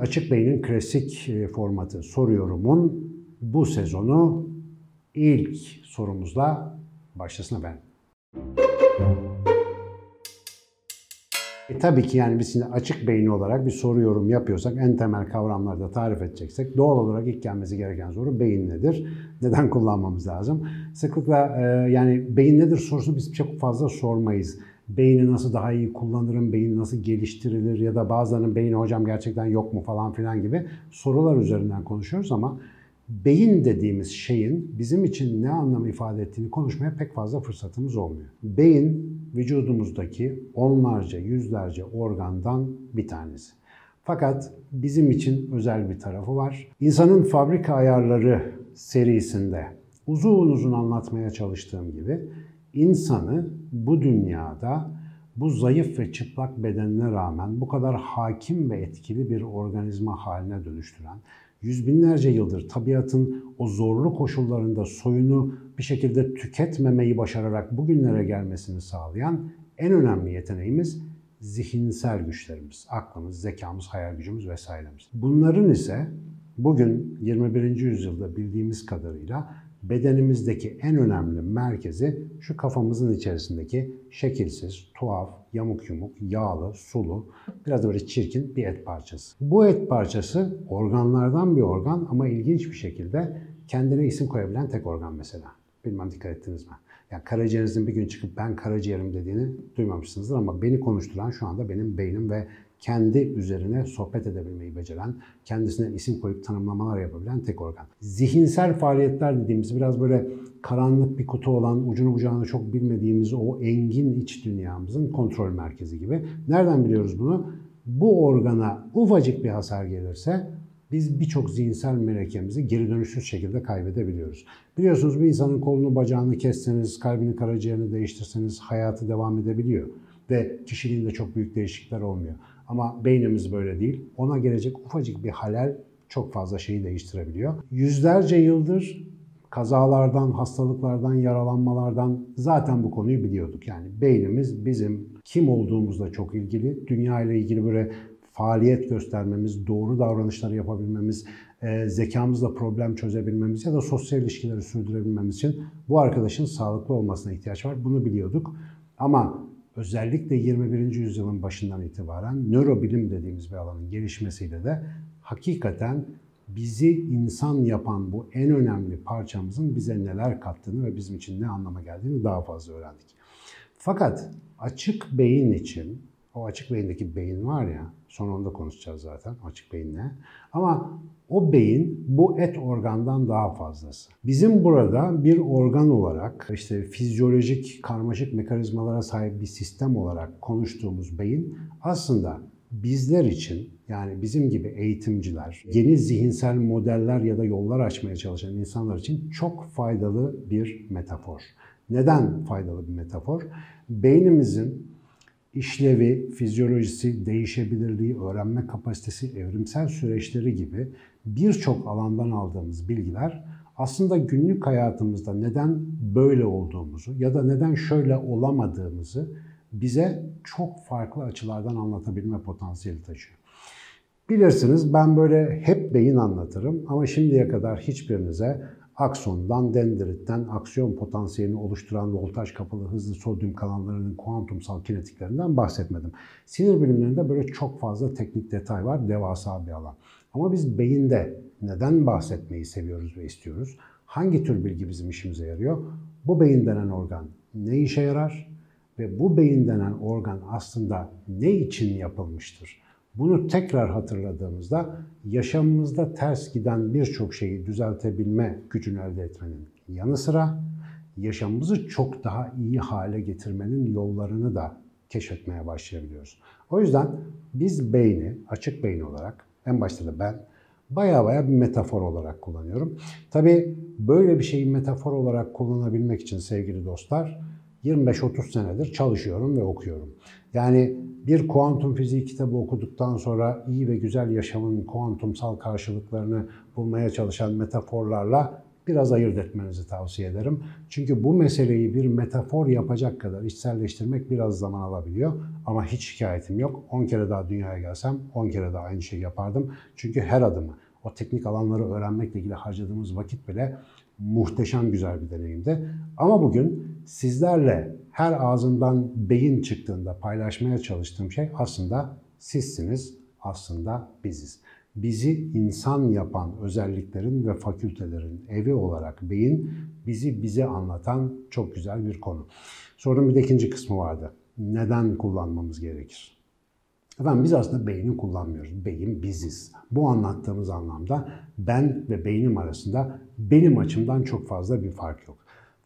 Açık Bey'in klasik e, formatı soruyorumun bu sezonu ilk sorumuzla başlasın efendim. E tabii ki yani biz şimdi açık beyni olarak bir soru yorum yapıyorsak en temel kavramları da tarif edeceksek doğal olarak ilk gelmesi gereken soru beyin nedir? Neden kullanmamız lazım? Sıklıkla e, yani beyin nedir sorusunu biz çok fazla sormayız. Beyni nasıl daha iyi kullanırım, beyin nasıl geliştirilir ya da bazılarının beyni hocam gerçekten yok mu falan filan gibi sorular üzerinden konuşuyoruz ama beyin dediğimiz şeyin bizim için ne anlam ifade ettiğini konuşmaya pek fazla fırsatımız olmuyor. Beyin vücudumuzdaki onlarca, yüzlerce organdan bir tanesi. Fakat bizim için özel bir tarafı var. İnsanın fabrika ayarları serisinde uzun uzun anlatmaya çalıştığım gibi insanı bu dünyada bu zayıf ve çıplak bedenine rağmen bu kadar hakim ve etkili bir organizma haline dönüştüren, yüz binlerce yıldır tabiatın o zorlu koşullarında soyunu bir şekilde tüketmemeyi başararak bugünlere gelmesini sağlayan en önemli yeteneğimiz zihinsel güçlerimiz, aklımız, zekamız, hayal gücümüz vesairemiz. Bunların ise bugün 21. yüzyılda bildiğimiz kadarıyla bedenimizdeki en önemli merkezi şu kafamızın içerisindeki şekilsiz, tuhaf, yamuk yumuk, yağlı, sulu, biraz da böyle çirkin bir et parçası. Bu et parçası organlardan bir organ ama ilginç bir şekilde kendine isim koyabilen tek organ mesela. Bilmem dikkat ettiniz mi? Yani karaciğerinizin bir gün çıkıp ben karaciğerim dediğini duymamışsınızdır ama beni konuşturan şu anda benim beynim ve kendi üzerine sohbet edebilmeyi beceren, kendisine isim koyup tanımlamalar yapabilen tek organ. Zihinsel faaliyetler dediğimiz biraz böyle karanlık bir kutu olan, ucunu bucağını çok bilmediğimiz o engin iç dünyamızın kontrol merkezi gibi. Nereden biliyoruz bunu? Bu organa ufacık bir hasar gelirse biz birçok zihinsel melekemizi geri dönüşsüz şekilde kaybedebiliyoruz. Biliyorsunuz bir insanın kolunu bacağını kesseniz, kalbini karaciğerini değiştirseniz hayatı devam edebiliyor. Ve kişiliğinde çok büyük değişiklikler olmuyor. Ama beynimiz böyle değil. Ona gelecek ufacık bir halel çok fazla şeyi değiştirebiliyor. Yüzlerce yıldır kazalardan, hastalıklardan, yaralanmalardan zaten bu konuyu biliyorduk. Yani beynimiz bizim kim olduğumuzla çok ilgili. Dünya ile ilgili böyle faaliyet göstermemiz, doğru davranışları yapabilmemiz, e, zekamızla problem çözebilmemiz ya da sosyal ilişkileri sürdürebilmemiz için bu arkadaşın sağlıklı olmasına ihtiyaç var. Bunu biliyorduk. Ama özellikle 21. yüzyılın başından itibaren nörobilim dediğimiz bir alanın gelişmesiyle de hakikaten bizi insan yapan bu en önemli parçamızın bize neler kattığını ve bizim için ne anlama geldiğini daha fazla öğrendik. Fakat açık beyin için, o açık beyindeki beyin var ya, sonra onu da konuşacağız zaten açık beyin ne. Ama o beyin bu et organdan daha fazlası. Bizim burada bir organ olarak işte fizyolojik karmaşık mekanizmalara sahip bir sistem olarak konuştuğumuz beyin aslında bizler için yani bizim gibi eğitimciler, yeni zihinsel modeller ya da yollar açmaya çalışan insanlar için çok faydalı bir metafor. Neden faydalı bir metafor? Beynimizin işlevi, fizyolojisi, değişebilirliği, öğrenme kapasitesi, evrimsel süreçleri gibi birçok alandan aldığımız bilgiler aslında günlük hayatımızda neden böyle olduğumuzu ya da neden şöyle olamadığımızı bize çok farklı açılardan anlatabilme potansiyeli taşıyor. Bilirsiniz ben böyle hep beyin anlatırım ama şimdiye kadar hiçbirinize aksondan, dendritten, aksiyon potansiyelini oluşturan voltaj kapalı hızlı sodyum kanallarının kuantumsal kinetiklerinden bahsetmedim. Sinir bilimlerinde böyle çok fazla teknik detay var, devasa bir alan. Ama biz beyinde neden bahsetmeyi seviyoruz ve istiyoruz? Hangi tür bilgi bizim işimize yarıyor? Bu beyin denen organ ne işe yarar? Ve bu beyin denen organ aslında ne için yapılmıştır? Bunu tekrar hatırladığımızda yaşamımızda ters giden birçok şeyi düzeltebilme gücünü elde etmenin yanı sıra yaşamımızı çok daha iyi hale getirmenin yollarını da keşfetmeye başlayabiliyoruz. O yüzden biz beyni, açık beyin olarak, en başta da ben baya baya bir metafor olarak kullanıyorum. Tabii böyle bir şeyi metafor olarak kullanabilmek için sevgili dostlar, 25-30 senedir çalışıyorum ve okuyorum. Yani bir kuantum fiziği kitabı okuduktan sonra iyi ve güzel yaşamın kuantumsal karşılıklarını bulmaya çalışan metaforlarla biraz ayırt etmenizi tavsiye ederim. Çünkü bu meseleyi bir metafor yapacak kadar içselleştirmek biraz zaman alabiliyor. ama hiç şikayetim yok. 10 kere daha dünyaya gelsem 10 kere daha aynı şeyi yapardım. Çünkü her adımı, o teknik alanları öğrenmekle ilgili harcadığımız vakit bile muhteşem güzel bir deneyimdi. Ama bugün sizlerle her ağzından beyin çıktığında paylaşmaya çalıştığım şey aslında sizsiniz, aslında biziz. Bizi insan yapan özelliklerin ve fakültelerin evi olarak beyin bizi bize anlatan çok güzel bir konu. Sorunun bir de ikinci kısmı vardı. Neden kullanmamız gerekir? Efendim biz aslında beyni kullanmıyoruz. Beyin biziz. Bu anlattığımız anlamda ben ve beynim arasında benim açımdan çok fazla bir fark yok.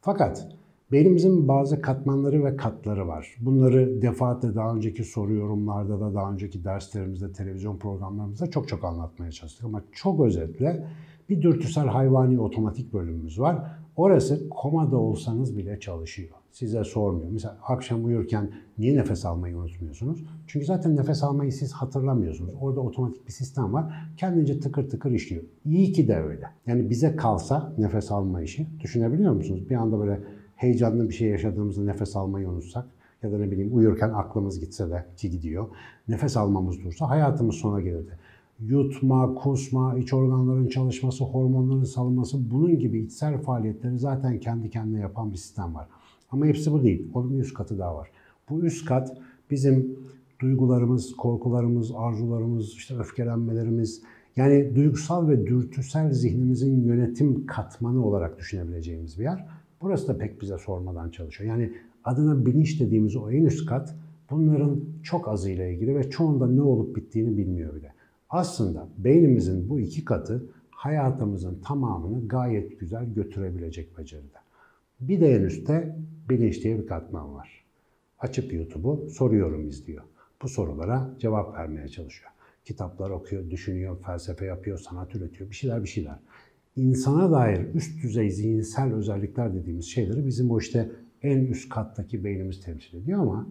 Fakat beynimizin bazı katmanları ve katları var. Bunları defaatle daha önceki soru yorumlarda da daha önceki derslerimizde, televizyon programlarımızda çok çok anlatmaya çalıştık. Ama çok özetle bir dürtüsel hayvani otomatik bölümümüz var. Orası komada olsanız bile çalışıyor. Size sormuyor. Mesela akşam uyurken niye nefes almayı unutmuyorsunuz? Çünkü zaten nefes almayı siz hatırlamıyorsunuz. Orada otomatik bir sistem var. Kendince tıkır tıkır işliyor. İyi ki de öyle. Yani bize kalsa nefes alma işi düşünebiliyor musunuz? Bir anda böyle heyecanlı bir şey yaşadığımızda nefes almayı unutsak ya da ne bileyim uyurken aklımız gitse de ki gidiyor. Nefes almamız dursa hayatımız sona gelirdi yutma, kusma, iç organların çalışması, hormonların salınması bunun gibi içsel faaliyetleri zaten kendi kendine yapan bir sistem var. Ama hepsi bu değil. Onun üst katı daha var. Bu üst kat bizim duygularımız, korkularımız, arzularımız, işte öfkelenmelerimiz, yani duygusal ve dürtüsel zihnimizin yönetim katmanı olarak düşünebileceğimiz bir yer. Burası da pek bize sormadan çalışıyor. Yani adına bilinç dediğimiz o en üst kat bunların çok azıyla ilgili ve çoğunda ne olup bittiğini bilmiyor bile. Aslında beynimizin bu iki katı hayatımızın tamamını gayet güzel götürebilecek beceride. Bir de en üstte bilinç diye bir katman var. Açıp YouTube'u soruyorum izliyor. Bu sorulara cevap vermeye çalışıyor. Kitaplar okuyor, düşünüyor, felsefe yapıyor, sanat üretiyor, bir şeyler bir şeyler. İnsana dair üst düzey zihinsel özellikler dediğimiz şeyleri bizim o işte en üst kattaki beynimiz temsil ediyor ama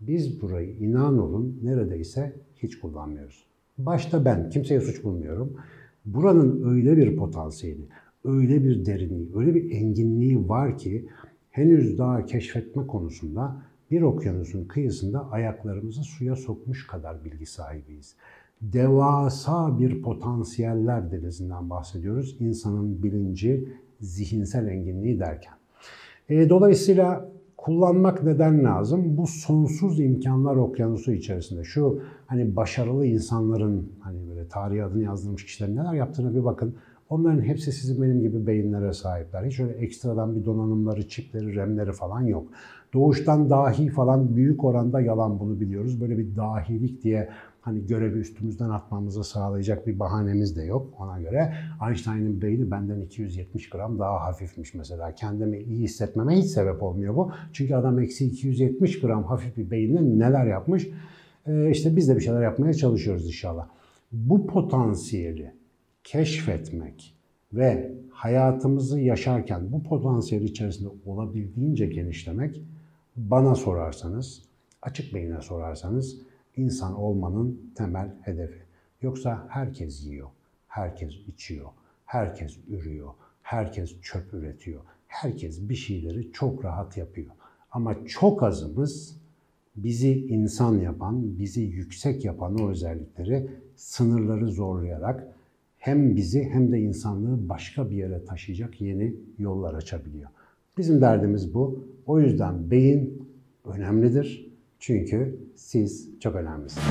biz burayı inan olun neredeyse hiç kullanmıyoruz. Başta ben, kimseye suç bulmuyorum. Buranın öyle bir potansiyeli, öyle bir derinliği, öyle bir enginliği var ki henüz daha keşfetme konusunda bir okyanusun kıyısında ayaklarımızı suya sokmuş kadar bilgi sahibiyiz. Devasa bir potansiyeller denizinden bahsediyoruz. İnsanın bilinci, zihinsel enginliği derken. E, dolayısıyla kullanmak neden lazım? Bu sonsuz imkanlar okyanusu içerisinde. Şu hani başarılı insanların hani böyle tarihi adını yazdırmış kişilerin neler yaptığına bir bakın. Onların hepsi sizin benim gibi beyinlere sahipler. Hiç öyle ekstradan bir donanımları, çipleri, remleri falan yok. Doğuştan dahi falan büyük oranda yalan bunu biliyoruz. Böyle bir dahilik diye hani görevi üstümüzden atmamızı sağlayacak bir bahanemiz de yok ona göre. Einstein'ın beyni benden 270 gram daha hafifmiş mesela. Kendimi iyi hissetmeme hiç sebep olmuyor bu. Çünkü adam eksi 270 gram hafif bir beyinle neler yapmış. Ee, işte biz de bir şeyler yapmaya çalışıyoruz inşallah. Bu potansiyeli keşfetmek ve hayatımızı yaşarken bu potansiyel içerisinde olabildiğince genişlemek bana sorarsanız, açık beyine sorarsanız insan olmanın temel hedefi. Yoksa herkes yiyor, herkes içiyor, herkes ürüyor, herkes çöp üretiyor. Herkes bir şeyleri çok rahat yapıyor. Ama çok azımız bizi insan yapan, bizi yüksek yapan o özellikleri sınırları zorlayarak hem bizi hem de insanlığı başka bir yere taşıyacak yeni yollar açabiliyor. Bizim derdimiz bu. O yüzden beyin önemlidir çünkü siz çok önemlisiniz.